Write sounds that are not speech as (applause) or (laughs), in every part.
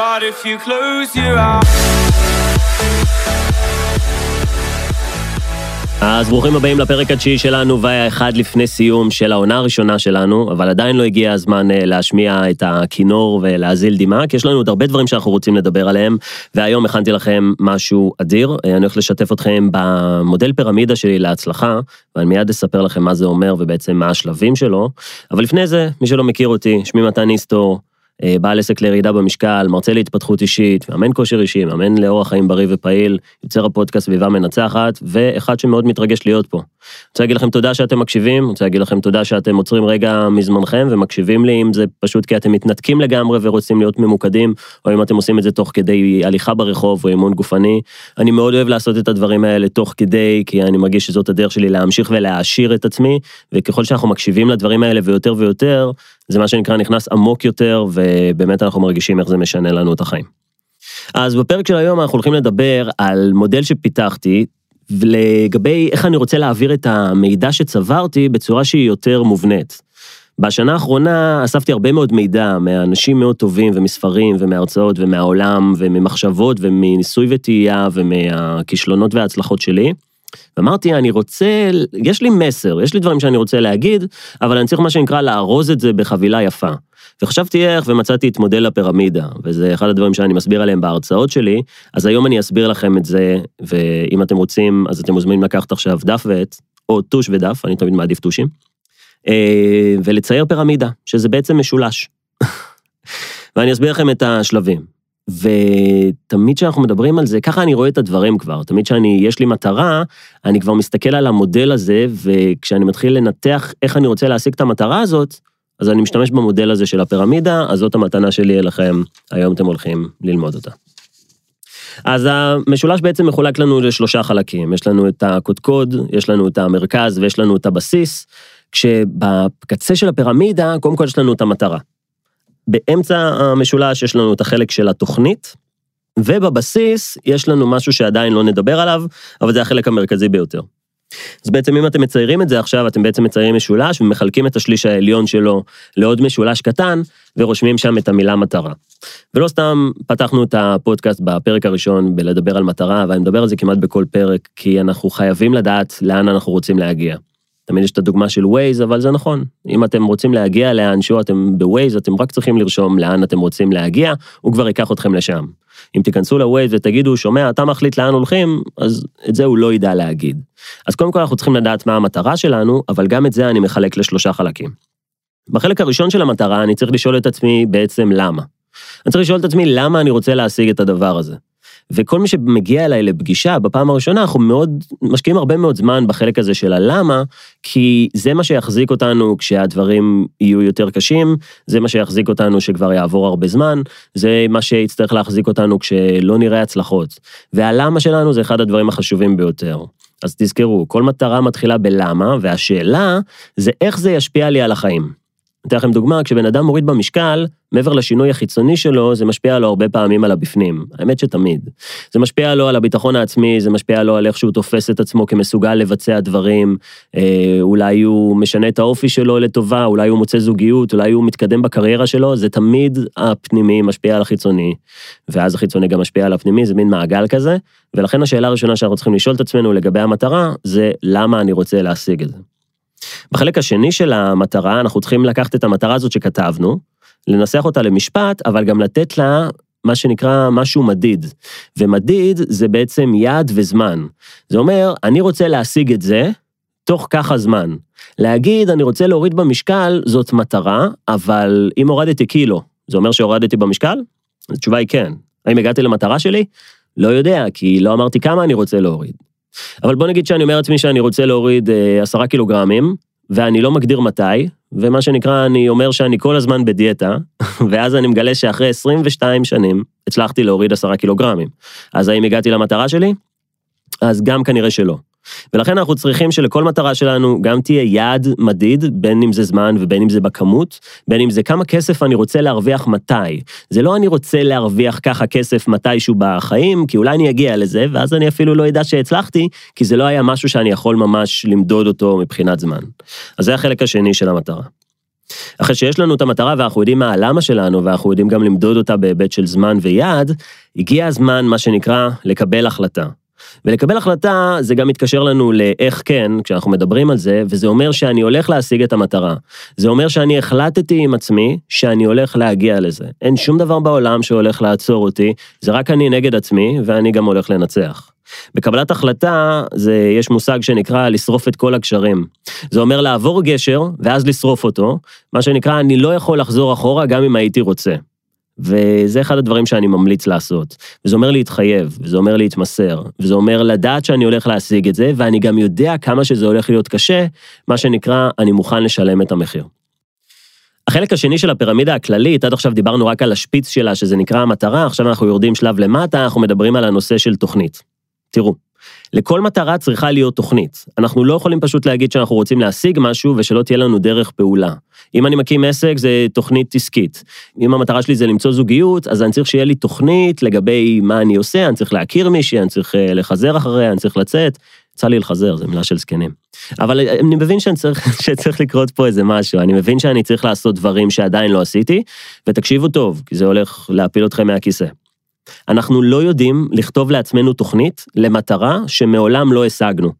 But if you close your eyes אז ברוכים הבאים לפרק התשיעי שלנו והאחד לפני סיום של העונה הראשונה שלנו, אבל עדיין לא הגיע הזמן אה, להשמיע את הכינור ולהזיל דמעה, כי יש לנו עוד הרבה דברים שאנחנו רוצים לדבר עליהם, והיום הכנתי לכם משהו אדיר, אה, אני הולך לשתף אתכם במודל פירמידה שלי להצלחה, ואני מיד אספר לכם מה זה אומר ובעצם מה השלבים שלו, אבל לפני זה, מי שלא מכיר אותי, שמי מתן איסטור, בעל עסק לירידה במשקל, מרצה להתפתחות אישית, מאמן כושר אישי, מאמן לאורח חיים בריא ופעיל, יוצר הפודקאסט סביבה מנצחת, ואחד שמאוד מתרגש להיות פה. אני רוצה להגיד לכם תודה שאתם מקשיבים, אני רוצה להגיד לכם תודה שאתם עוצרים רגע מזמנכם ומקשיבים לי, אם זה פשוט כי אתם מתנתקים לגמרי ורוצים להיות ממוקדים, או אם אתם עושים את זה תוך כדי הליכה ברחוב או אימון גופני. אני מאוד אוהב לעשות את הדברים האלה תוך כדי, כי אני מרגיש שזאת הדרך שלי להמשיך ולהעשיר את עצמי, וככל שאנחנו מקשיבים לדברים האלה ויותר ויותר, זה מה שנקרא נכנס עמוק יותר, ובאמת אנחנו מרגישים איך זה משנה לנו את החיים. אז בפרק של היום אנחנו הולכים לדבר על מודל שפיתחתי, לגבי איך אני רוצה להעביר את המידע שצברתי בצורה שהיא יותר מובנית. בשנה האחרונה אספתי הרבה מאוד מידע מאנשים מאוד טובים ומספרים ומהרצאות ומהעולם וממחשבות ומניסוי וטעייה ומהכישלונות וההצלחות שלי. ואמרתי, אני רוצה, יש לי מסר, יש לי דברים שאני רוצה להגיד, אבל אני צריך מה שנקרא לארוז את זה בחבילה יפה. וחשבתי איך, ומצאתי את מודל הפירמידה, וזה אחד הדברים שאני מסביר עליהם בהרצאות שלי, אז היום אני אסביר לכם את זה, ואם אתם רוצים, אז אתם מוזמנים לקחת עכשיו דף ועט, או טוש ודף, אני תמיד מעדיף טושים, אה, ולצייר פירמידה, שזה בעצם משולש. (laughs) ואני אסביר לכם את השלבים. ותמיד כשאנחנו מדברים על זה, ככה אני רואה את הדברים כבר. תמיד כשאני, יש לי מטרה, אני כבר מסתכל על המודל הזה, וכשאני מתחיל לנתח איך אני רוצה להשיג את המטרה הזאת, אז אני משתמש במודל הזה של הפירמידה, אז זאת המתנה שלי אליכם, היום אתם הולכים ללמוד אותה. אז המשולש בעצם מחולק לנו לשלושה חלקים, יש לנו את הקודקוד, יש לנו את המרכז ויש לנו את הבסיס, כשבקצה של הפירמידה, קודם כל יש לנו את המטרה. באמצע המשולש יש לנו את החלק של התוכנית, ובבסיס יש לנו משהו שעדיין לא נדבר עליו, אבל זה החלק המרכזי ביותר. אז בעצם אם אתם מציירים את זה עכשיו, אתם בעצם מציירים משולש ומחלקים את השליש העליון שלו לעוד משולש קטן, ורושמים שם את המילה מטרה. ולא סתם פתחנו את הפודקאסט בפרק הראשון בלדבר על מטרה, ואני מדבר על זה כמעט בכל פרק, כי אנחנו חייבים לדעת לאן אנחנו רוצים להגיע. תמיד יש את הדוגמה של ווייז, אבל זה נכון. אם אתם רוצים להגיע לאנשהו, אתם בווייז, אתם רק צריכים לרשום לאן אתם רוצים להגיע, הוא כבר ייקח אתכם לשם. אם תיכנסו לווייז ותגידו, שומע, אתה מחליט לאן הולכים, אז את זה הוא לא ידע להגיד. אז קודם כל אנחנו צריכים לדעת מה המטרה שלנו, אבל גם את זה אני מחלק לשלושה חלקים. בחלק הראשון של המטרה אני צריך לשאול את עצמי בעצם למה. אני צריך לשאול את עצמי למה אני רוצה להשיג את הדבר הזה. וכל מי שמגיע אליי לפגישה בפעם הראשונה, אנחנו מאוד, משקיעים הרבה מאוד זמן בחלק הזה של הלמה, כי זה מה שיחזיק אותנו כשהדברים יהיו יותר קשים, זה מה שיחזיק אותנו שכבר יעבור הרבה זמן, זה מה שיצטרך להחזיק אותנו כשלא נראה הצלחות. והלמה שלנו זה אחד הדברים החשובים ביותר. אז תזכרו, כל מטרה מתחילה בלמה, והשאלה זה איך זה ישפיע לי על החיים. אתן לכם דוגמה, כשבן אדם מוריד במשקל, מעבר לשינוי החיצוני שלו, זה משפיע לו הרבה פעמים על הבפנים. האמת שתמיד. זה משפיע לו על הביטחון העצמי, זה משפיע לו על איך שהוא תופס את עצמו כמסוגל לבצע דברים, אה, אולי הוא משנה את האופי שלו לטובה, אולי הוא מוצא זוגיות, אולי הוא מתקדם בקריירה שלו, זה תמיד הפנימי משפיע על החיצוני, ואז החיצוני גם משפיע על הפנימי, זה מין מעגל כזה, ולכן השאלה הראשונה שאנחנו צריכים לשאול את עצמנו לגבי המטרה, זה למה אני רוצה להשיג את זה. בחלק השני של המטרה, אנחנו צריכים לקחת את המטרה הזאת שכתבנו, לנסח אותה למשפט, אבל גם לתת לה מה שנקרא משהו מדיד. ומדיד זה בעצם יעד וזמן. זה אומר, אני רוצה להשיג את זה תוך ככה זמן. להגיד, אני רוצה להוריד במשקל, זאת מטרה, אבל אם הורדתי קילו, זה אומר שהורדתי במשקל? התשובה היא כן. האם הגעתי למטרה שלי? לא יודע, כי לא אמרתי כמה אני רוצה להוריד. אבל בוא נגיד שאני אומר לעצמי שאני רוצה להוריד אה, עשרה קילוגרמים, ואני לא מגדיר מתי, ומה שנקרא, אני אומר שאני כל הזמן בדיאטה, (laughs) ואז אני מגלה שאחרי 22 שנים הצלחתי להוריד עשרה קילוגרמים. אז האם הגעתי למטרה שלי? אז גם כנראה שלא. ולכן אנחנו צריכים שלכל מטרה שלנו גם תהיה יעד מדיד, בין אם זה זמן ובין אם זה בכמות, בין אם זה כמה כסף אני רוצה להרוויח מתי. זה לא אני רוצה להרוויח ככה כסף מתישהו בחיים, כי אולי אני אגיע לזה, ואז אני אפילו לא אדע שהצלחתי, כי זה לא היה משהו שאני יכול ממש למדוד אותו מבחינת זמן. אז זה החלק השני של המטרה. אחרי שיש לנו את המטרה ואנחנו יודעים מה הלמה שלנו ואנחנו יודעים גם למדוד אותה בהיבט של זמן ויעד, הגיע הזמן, מה שנקרא, לקבל החלטה. ולקבל החלטה זה גם מתקשר לנו לאיך כן, כשאנחנו מדברים על זה, וזה אומר שאני הולך להשיג את המטרה. זה אומר שאני החלטתי עם עצמי שאני הולך להגיע לזה. אין שום דבר בעולם שהולך לעצור אותי, זה רק אני נגד עצמי, ואני גם הולך לנצח. בקבלת החלטה, זה, יש מושג שנקרא לשרוף את כל הגשרים. זה אומר לעבור גשר, ואז לשרוף אותו, מה שנקרא, אני לא יכול לחזור אחורה גם אם הייתי רוצה. וזה אחד הדברים שאני ממליץ לעשות. וזה אומר להתחייב, וזה אומר להתמסר, וזה אומר לדעת שאני הולך להשיג את זה, ואני גם יודע כמה שזה הולך להיות קשה, מה שנקרא, אני מוכן לשלם את המחיר. החלק השני של הפירמידה הכללית, עד עכשיו דיברנו רק על השפיץ שלה, שזה נקרא המטרה, עכשיו אנחנו יורדים שלב למטה, אנחנו מדברים על הנושא של תוכנית. תראו, לכל מטרה צריכה להיות תוכנית. אנחנו לא יכולים פשוט להגיד שאנחנו רוצים להשיג משהו ושלא תהיה לנו דרך פעולה. אם אני מקים עסק זה תוכנית עסקית. אם המטרה שלי זה למצוא זוגיות, אז אני צריך שיהיה לי תוכנית לגבי מה אני עושה, אני צריך להכיר מישהי, אני צריך אה, לחזר אחריה, אני צריך לצאת. יצא לי לחזר, זו מילה של זקנים. אבל אה, אני מבין שאני צריך, (laughs) שצריך לקרות פה איזה משהו, אני מבין שאני צריך לעשות דברים שעדיין לא עשיתי, ותקשיבו טוב, כי זה הולך להפיל אתכם מהכיסא. אנחנו לא יודעים לכתוב לעצמנו תוכנית למטרה שמעולם לא השגנו.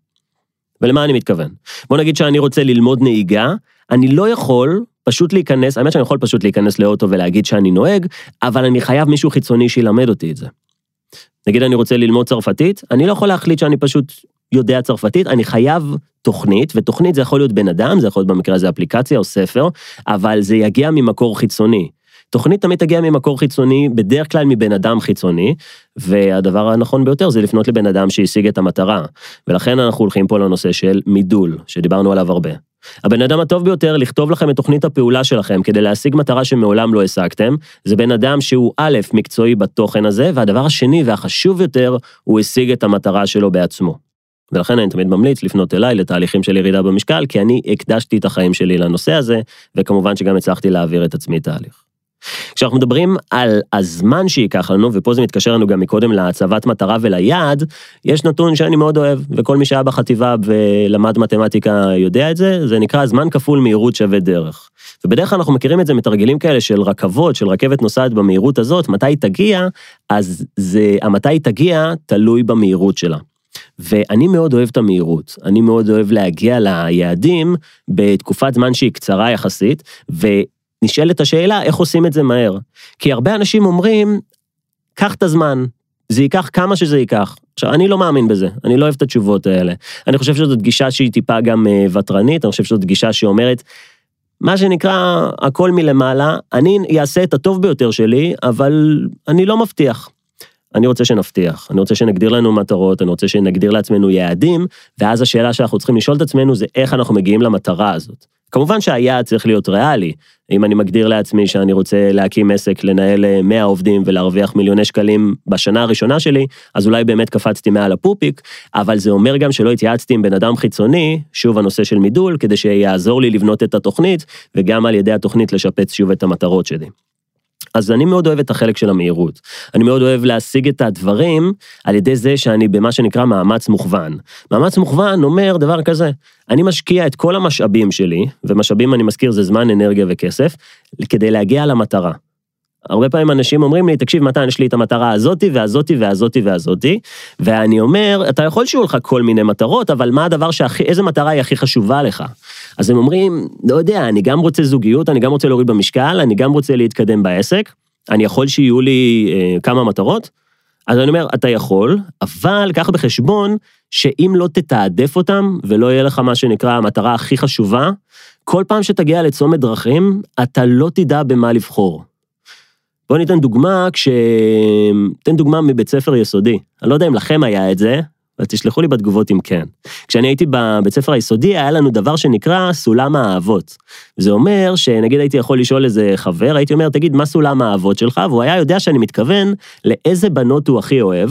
ולמה אני מתכוון? בוא נגיד שאני רוצה ללמוד נהיגה, אני לא יכול פשוט להיכנס, האמת שאני יכול פשוט להיכנס לאוטו ולהגיד שאני נוהג, אבל אני חייב מישהו חיצוני שילמד אותי את זה. נגיד אני רוצה ללמוד צרפתית, אני לא יכול להחליט שאני פשוט יודע צרפתית, אני חייב תוכנית, ותוכנית זה יכול להיות בן אדם, זה יכול להיות במקרה הזה אפליקציה או ספר, אבל זה יגיע ממקור חיצוני. תוכנית תמיד תגיע ממקור חיצוני, בדרך כלל מבן אדם חיצוני, והדבר הנכון ביותר זה לפנות לבן אדם שהשיג את המטרה. ולכן אנחנו הולכים פה לנושא של מידול, שדיברנו עליו הרבה. הבן אדם הטוב ביותר לכתוב לכם את תוכנית הפעולה שלכם כדי להשיג מטרה שמעולם לא השגתם, זה בן אדם שהוא א', מקצועי בתוכן הזה, והדבר השני והחשוב יותר, הוא השיג את המטרה שלו בעצמו. ולכן אני תמיד ממליץ לפנות אליי לתהליכים של ירידה במשקל, כי אני הקדשתי את החיים שלי לנושא הזה, וכמובן שגם הצלחתי להעביר את עצמי תהליך. כשאנחנו מדברים על הזמן שייקח לנו, ופה זה מתקשר לנו גם מקודם להצבת מטרה וליעד, יש נתון שאני מאוד אוהב, וכל מי שהיה בחטיבה ולמד מתמטיקה יודע את זה, זה נקרא זמן כפול מהירות שווה דרך. ובדרך כלל אנחנו מכירים את זה מתרגילים כאלה של רכבות, של רכבת נוסעת במהירות הזאת, מתי היא תגיע, אז זה, המתי היא תגיע תלוי במהירות שלה. ואני מאוד אוהב את המהירות, אני מאוד אוהב להגיע ליעדים בתקופת זמן שהיא קצרה יחסית, ו... נשאלת השאלה איך עושים את זה מהר. כי הרבה אנשים אומרים, קח את הזמן, זה ייקח כמה שזה ייקח. עכשיו, אני לא מאמין בזה, אני לא אוהב את התשובות האלה. אני חושב שזאת גישה שהיא טיפה גם אה, ותרנית, אני חושב שזאת גישה שאומרת, מה שנקרא, הכל מלמעלה, אני אעשה את הטוב ביותר שלי, אבל אני לא מבטיח. אני רוצה שנבטיח, אני רוצה שנגדיר לנו מטרות, אני רוצה שנגדיר לעצמנו יעדים, ואז השאלה שאנחנו צריכים לשאול את עצמנו זה איך אנחנו מגיעים למטרה הזאת. כמובן שהיעד צריך להיות ריאלי. אם אני מגדיר לעצמי שאני רוצה להקים עסק, לנהל 100 אה, עובדים ולהרוויח מיליוני שקלים בשנה הראשונה שלי, אז אולי באמת קפצתי מעל הפופיק, אבל זה אומר גם שלא התייעצתי עם בן אדם חיצוני, שוב הנושא של מידול, כדי שיעזור לי לבנות את התוכנית, וגם על ידי התוכנית לשפץ שוב את המטרות שלי. אז אני מאוד אוהב את החלק של המהירות. אני מאוד אוהב להשיג את הדברים על ידי זה שאני במה שנקרא מאמץ מוכוון. מאמץ מוכוון אומר דבר כזה, אני משקיע את כל המשאבים שלי, ומשאבים אני מזכיר זה זמן, אנרגיה וכסף, כדי להגיע למטרה. הרבה פעמים אנשים אומרים לי, תקשיב, מתן, יש לי את המטרה הזאתי והזאתי והזאתי והזאתי, ואני אומר, אתה יכול שיהיו לך כל מיני מטרות, אבל מה הדבר שהכי, איזה מטרה היא הכי חשובה לך? אז הם אומרים, לא יודע, אני גם רוצה זוגיות, אני גם רוצה להוריד במשקל, אני גם רוצה להתקדם בעסק, אני יכול שיהיו לי אה, כמה מטרות? אז אני אומר, אתה יכול, אבל קח בחשבון שאם לא תתעדף אותם, ולא יהיה לך מה שנקרא המטרה הכי חשובה, כל פעם שתגיע לצומת דרכים, אתה לא תדע במה לבחור. בואו ניתן דוגמה כש... תן דוגמה מבית ספר יסודי. אני לא יודע אם לכם היה את זה, אז תשלחו לי בתגובות אם כן. כשאני הייתי בבית ספר היסודי, היה לנו דבר שנקרא סולם האהבות. זה אומר שנגיד הייתי יכול לשאול איזה חבר, הייתי אומר, תגיד, מה סולם האהבות שלך? והוא היה יודע שאני מתכוון לאיזה בנות הוא הכי אוהב.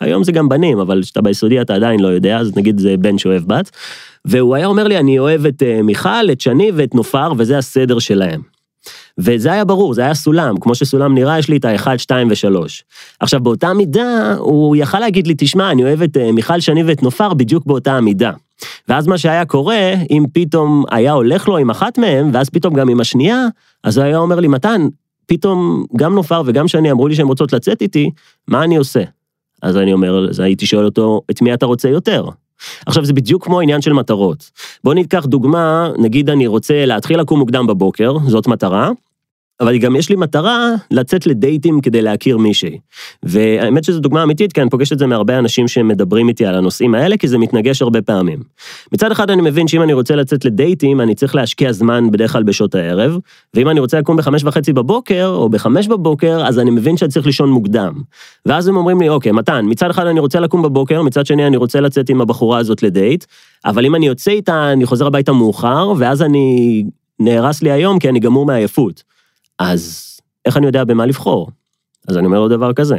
היום זה גם בנים, אבל כשאתה ביסודי אתה עדיין לא יודע, אז נגיד זה בן שאוהב בת. והוא היה אומר לי, אני אוהב את אה, מיכל, את שני ואת נופר, וזה הסדר שלהם. וזה היה ברור, זה היה סולם, כמו שסולם נראה, יש לי את ה-1, 2 ו-3. עכשיו, באותה מידה, הוא יכל להגיד לי, תשמע, אני אוהב את אה, מיכל שני ואת נופר בדיוק באותה המידה. ואז מה שהיה קורה, אם פתאום היה הולך לו עם אחת מהם, ואז פתאום גם עם השנייה, אז הוא היה אומר לי, מתן, פתאום גם נופר וגם שני אמרו לי שהן רוצות לצאת איתי, מה אני עושה? אז אני אומר, אז הייתי שואל אותו, את מי אתה רוצה יותר? עכשיו, זה בדיוק כמו העניין של מטרות. בואו ניקח דוגמה, נגיד אני רוצה להתחיל לקום מוקדם בבוקר, זאת מטרה, אבל גם יש לי מטרה לצאת לדייטים כדי להכיר מישהי. והאמת שזו דוגמה אמיתית, כי אני פוגש את זה מהרבה אנשים שמדברים איתי על הנושאים האלה, כי זה מתנגש הרבה פעמים. מצד אחד אני מבין שאם אני רוצה לצאת לדייטים, אני צריך להשקיע זמן בדרך כלל בשעות הערב, ואם אני רוצה לקום בחמש וחצי בבוקר, או בחמש בבוקר, אז אני מבין שאני צריך לישון מוקדם. ואז הם אומרים לי, אוקיי, מתן, מצד אחד אני רוצה לקום בבוקר, מצד שני אני רוצה לצאת עם הבחורה הזאת לדייט, אבל אם אני יוצא איתה, אני חוזר הביתה מאוחר, ואז אני נהרס לי היום כי אני גמור מעייפות. אז איך אני יודע במה לבחור? אז אני אומר לו דבר כזה,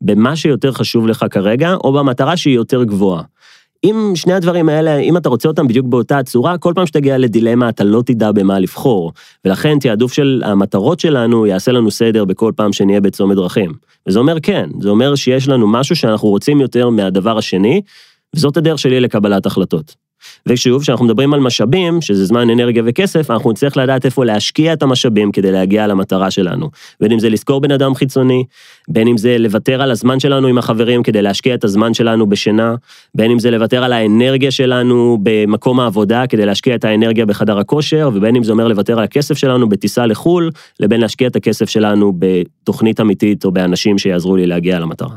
במה שיותר חשוב לך כרגע, או במטרה שהיא יותר גבוהה. אם שני הדברים האלה, אם אתה רוצה אותם בדיוק באותה צורה, כל פעם שתגיע לדילמה אתה לא תדע במה לבחור. ולכן תעדוף של המטרות שלנו יעשה לנו סדר בכל פעם שנהיה בצומת דרכים. וזה אומר כן, זה אומר שיש לנו משהו שאנחנו רוצים יותר מהדבר השני, וזאת הדרך שלי לקבלת החלטות. ושוב, כשאנחנו מדברים על משאבים, שזה זמן, אנרגיה וכסף, אנחנו נצטרך לדעת איפה להשקיע את המשאבים כדי להגיע למטרה שלנו. בין אם זה לשכור בן אדם חיצוני, בין אם זה לוותר על הזמן שלנו עם החברים כדי להשקיע את הזמן שלנו בשינה, בין אם זה לוותר על האנרגיה שלנו במקום העבודה כדי להשקיע את האנרגיה בחדר הכושר, ובין אם זה אומר לוותר על הכסף שלנו בטיסה לחו"ל, לבין להשקיע את הכסף שלנו בתוכנית אמיתית או באנשים שיעזרו לי להגיע למטרה.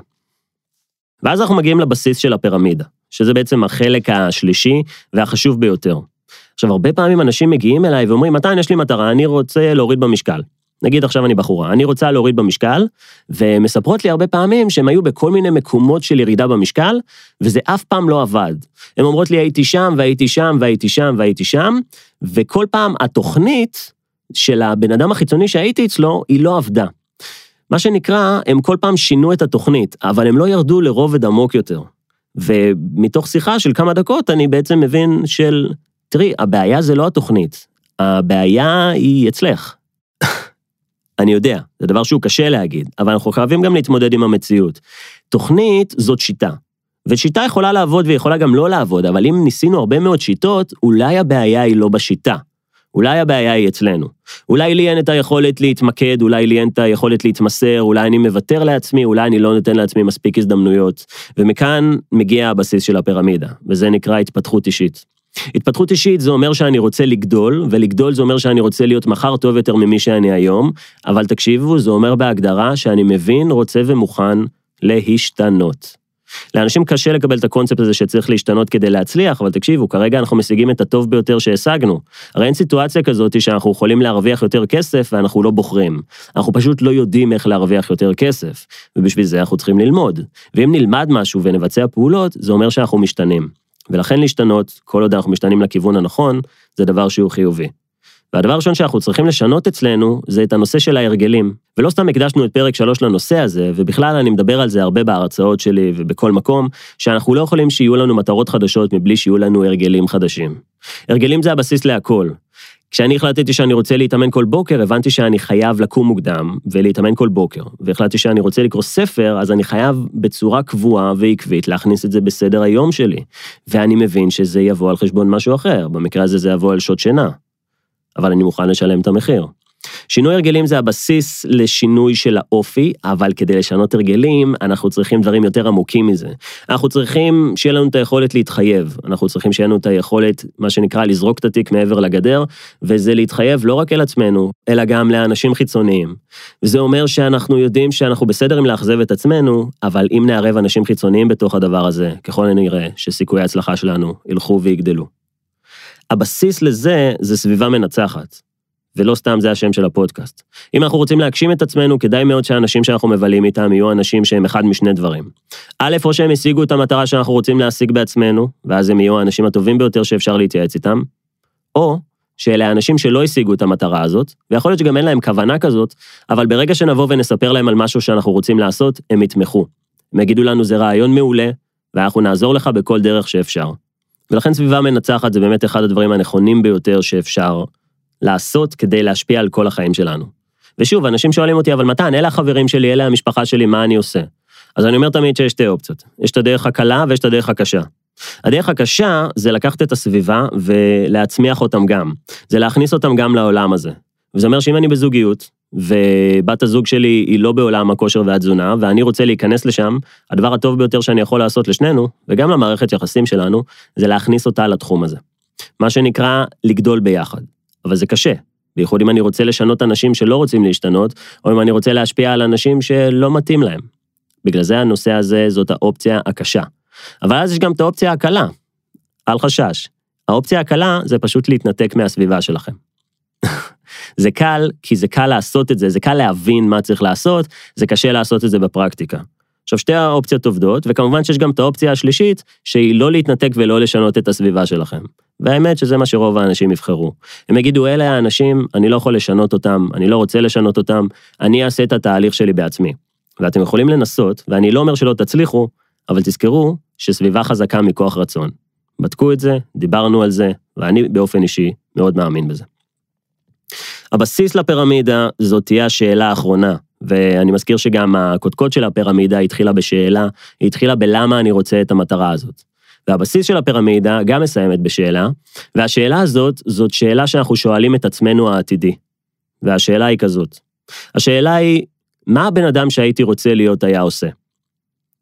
ואז אנחנו מגיעים לבסיס של הפירמידה. שזה בעצם החלק השלישי והחשוב ביותר. עכשיו, הרבה פעמים אנשים מגיעים אליי ואומרים, מתן, יש לי מטרה, אני רוצה להוריד במשקל. נגיד עכשיו אני בחורה, אני רוצה להוריד במשקל, ומספרות לי הרבה פעמים שהם היו בכל מיני מקומות של ירידה במשקל, וזה אף פעם לא עבד. הן אומרות לי, הייתי שם, והייתי שם, והייתי שם, והייתי שם, וכל פעם התוכנית של הבן אדם החיצוני שהייתי אצלו, היא לא עבדה. מה שנקרא, הם כל פעם שינו את התוכנית, אבל הם לא ירדו לרובד עמוק יותר. ומתוך שיחה של כמה דקות אני בעצם מבין של, תראי, הבעיה זה לא התוכנית, הבעיה היא אצלך. (laughs) אני יודע, זה דבר שהוא קשה להגיד, אבל אנחנו חייבים גם להתמודד עם המציאות. תוכנית זאת שיטה, ושיטה יכולה לעבוד ויכולה גם לא לעבוד, אבל אם ניסינו הרבה מאוד שיטות, אולי הבעיה היא לא בשיטה. אולי הבעיה היא אצלנו. אולי לי אין את היכולת להתמקד, אולי לי אין את היכולת להתמסר, אולי אני מוותר לעצמי, אולי אני לא נותן לעצמי מספיק הזדמנויות. ומכאן מגיע הבסיס של הפירמידה, וזה נקרא התפתחות אישית. התפתחות אישית זה אומר שאני רוצה לגדול, ולגדול זה אומר שאני רוצה להיות מחר טוב יותר ממי שאני היום, אבל תקשיבו, זה אומר בהגדרה שאני מבין, רוצה ומוכן להשתנות. לאנשים קשה לקבל את הקונספט הזה שצריך להשתנות כדי להצליח, אבל תקשיבו, כרגע אנחנו משיגים את הטוב ביותר שהשגנו. הרי אין סיטואציה כזאת שאנחנו יכולים להרוויח יותר כסף ואנחנו לא בוחרים. אנחנו פשוט לא יודעים איך להרוויח יותר כסף, ובשביל זה אנחנו צריכים ללמוד. ואם נלמד משהו ונבצע פעולות, זה אומר שאנחנו משתנים. ולכן להשתנות, כל עוד אנחנו משתנים לכיוון הנכון, זה דבר שהוא חיובי. והדבר הראשון שאנחנו צריכים לשנות אצלנו, זה את הנושא של ההרגלים. ולא סתם הקדשנו את פרק 3 לנושא הזה, ובכלל אני מדבר על זה הרבה בהרצאות שלי ובכל מקום, שאנחנו לא יכולים שיהיו לנו מטרות חדשות מבלי שיהיו לנו הרגלים חדשים. הרגלים זה הבסיס להכל. כשאני החלטתי שאני רוצה להתאמן כל בוקר, הבנתי שאני חייב לקום מוקדם ולהתאמן כל בוקר. והחלטתי שאני רוצה לקרוא ספר, אז אני חייב בצורה קבועה ועקבית להכניס את זה בסדר היום שלי. ואני מבין שזה יבוא על חשבון משהו אחר, במקרה הזה זה יבוא על שעות שינה. אבל אני מוכן לשלם את המחיר. שינוי הרגלים זה הבסיס לשינוי של האופי, אבל כדי לשנות הרגלים, אנחנו צריכים דברים יותר עמוקים מזה. אנחנו צריכים שיהיה לנו את היכולת להתחייב, אנחנו צריכים שיהיה לנו את היכולת, מה שנקרא, לזרוק את התיק מעבר לגדר, וזה להתחייב לא רק אל עצמנו, אלא גם לאנשים חיצוניים. וזה אומר שאנחנו יודעים שאנחנו בסדר עם לאכזב את עצמנו, אבל אם נערב אנשים חיצוניים בתוך הדבר הזה, ככל הנראה שסיכויי ההצלחה שלנו ילכו ויגדלו. הבסיס לזה זה סביבה מנצחת. ולא סתם זה השם של הפודקאסט. אם אנחנו רוצים להגשים את עצמנו, כדאי מאוד שהאנשים שאנחנו מבלים איתם יהיו אנשים שהם אחד משני דברים. א', או שהם השיגו את המטרה שאנחנו רוצים להשיג בעצמנו, ואז הם יהיו האנשים הטובים ביותר שאפשר להתייעץ איתם, או שאלה האנשים שלא השיגו את המטרה הזאת, ויכול להיות שגם אין להם כוונה כזאת, אבל ברגע שנבוא ונספר להם על משהו שאנחנו רוצים לעשות, הם יתמכו. הם יגידו לנו זה רעיון מעולה, ואנחנו נעזור לך בכל דרך שאפשר. ולכן סביבה מנצחת זה באמת אחד הדברים הנכונים ביותר שאפשר לעשות כדי להשפיע על כל החיים שלנו. ושוב, אנשים שואלים אותי, אבל מתן, אלה החברים שלי, אלה המשפחה שלי, מה אני עושה? אז אני אומר תמיד שיש שתי אופציות. יש את הדרך הקלה ויש את הדרך הקשה. הדרך הקשה זה לקחת את הסביבה ולהצמיח אותם גם. זה להכניס אותם גם לעולם הזה. וזה אומר שאם אני בזוגיות, ובת הזוג שלי היא לא בעולם הכושר והתזונה, ואני רוצה להיכנס לשם, הדבר הטוב ביותר שאני יכול לעשות לשנינו, וגם למערכת יחסים שלנו, זה להכניס אותה לתחום הזה. מה שנקרא לגדול ביחד. אבל זה קשה, בייחוד אם אני רוצה לשנות אנשים שלא רוצים להשתנות, או אם אני רוצה להשפיע על אנשים שלא מתאים להם. בגלל זה הנושא הזה זאת האופציה הקשה. אבל אז יש גם את האופציה הקלה. אל חשש. האופציה הקלה זה פשוט להתנתק מהסביבה שלכם. זה קל, כי זה קל לעשות את זה, זה קל להבין מה צריך לעשות, זה קשה לעשות את זה בפרקטיקה. עכשיו, שתי האופציות עובדות, וכמובן שיש גם את האופציה השלישית, שהיא לא להתנתק ולא לשנות את הסביבה שלכם. והאמת שזה מה שרוב האנשים יבחרו. הם יגידו, אלה האנשים, אני לא יכול לשנות אותם, אני לא רוצה לשנות אותם, אני אעשה את התהליך שלי בעצמי. ואתם יכולים לנסות, ואני לא אומר שלא תצליחו, אבל תזכרו שסביבה חזקה מכוח רצון. בדקו את זה, דיברנו על זה, ואני באופן אישי מאוד מאמין בזה. הבסיס לפירמידה זאת תהיה השאלה האחרונה, ואני מזכיר שגם הקודקוד של הפירמידה התחילה בשאלה, היא התחילה בלמה אני רוצה את המטרה הזאת. והבסיס של הפירמידה גם מסיימת בשאלה, והשאלה הזאת, זאת שאלה שאנחנו שואלים את עצמנו העתידי. והשאלה היא כזאת, השאלה היא, מה הבן אדם שהייתי רוצה להיות היה עושה?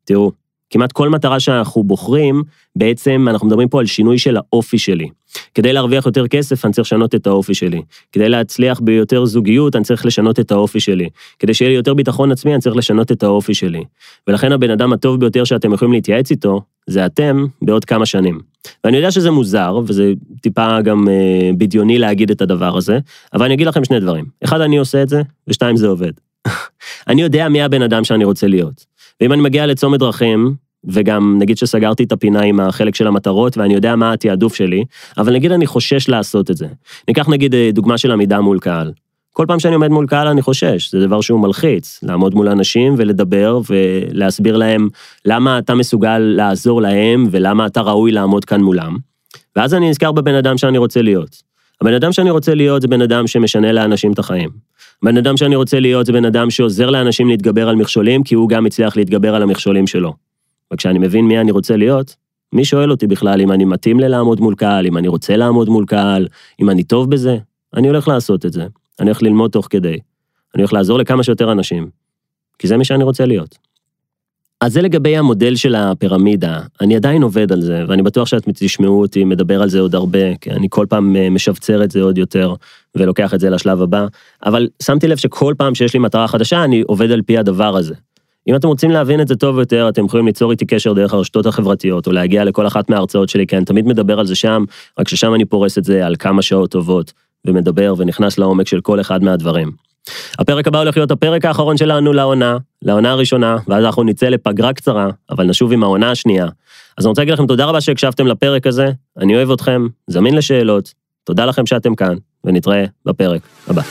תראו, כמעט כל מטרה שאנחנו בוחרים, בעצם אנחנו מדברים פה על שינוי של האופי שלי. כדי להרוויח יותר כסף, אני צריך לשנות את האופי שלי. כדי להצליח ביותר זוגיות, אני צריך לשנות את האופי שלי. כדי שיהיה לי יותר ביטחון עצמי, אני צריך לשנות את האופי שלי. ולכן הבן אדם הטוב ביותר שאתם יכולים להתייעץ איתו, זה אתם בעוד כמה שנים. ואני יודע שזה מוזר, וזה טיפה גם אה, בדיוני להגיד את הדבר הזה, אבל אני אגיד לכם שני דברים. אחד, אני עושה את זה, ושתיים, זה עובד. (laughs) אני יודע מי הבן אדם שאני רוצה להיות. ואם אני מגיע לצומת דרכים, וגם נגיד שסגרתי את הפינה עם החלק של המטרות ואני יודע מה התעדוף שלי, אבל נגיד אני חושש לעשות את זה. ניקח נגיד אה, דוגמה של עמידה מול קהל. כל פעם שאני עומד מול קהל אני חושש, זה דבר שהוא מלחיץ, לעמוד מול אנשים ולדבר ולהסביר להם למה אתה מסוגל לעזור להם ולמה אתה ראוי לעמוד כאן מולם. ואז אני נזכר בבן אדם שאני רוצה להיות. הבן אדם שאני רוצה להיות זה בן אדם שמשנה לאנשים את החיים. בן אדם שאני רוצה להיות זה בן אדם שעוזר לאנשים להתגבר על מכשולים, כי הוא גם הצליח להתגבר על המכשולים שלו. וכשאני מבין מי אני רוצה להיות, מי שואל אותי בכלל אם אני מתאים ללעמוד מול קהל, אם אני רוצה לעמוד מול קהל, אם אני טוב בזה? אני הולך לעשות את זה. אני הולך ללמוד תוך כדי. אני הולך לעזור לכמה שיותר אנשים, כי זה מי שאני רוצה להיות. אז זה לגבי המודל של הפירמידה, אני עדיין עובד על זה, ואני בטוח שאת תשמעו אותי מדבר על זה עוד הרבה, כי אני כל פעם אה, משבצר את זה עוד יותר, ולוקח את זה לשלב הבא, אבל שמתי לב שכל פעם שיש לי מטרה חדשה, אני עובד על פי הדבר הזה. אם אתם רוצים להבין את זה טוב יותר, אתם יכולים ליצור איתי קשר דרך הרשתות החברתיות, או להגיע לכל אחת מההרצאות שלי, כי אני תמיד מדבר על זה שם, רק ששם אני פורס את זה על כמה שעות טובות, ומדבר ונכנס לעומק של כל אחד מהדברים. הפרק הבא הולך להיות הפרק האחרון שלנו לעונה, לעונה הראשונה, ואז אנחנו נצא לפגרה קצרה, אבל נשוב עם העונה השנייה. אז אני רוצה להגיד לכם תודה רבה שהקשבתם לפרק הזה, אני אוהב אתכם, זמין לשאלות, תודה לכם שאתם כאן, ונתראה בפרק הבא.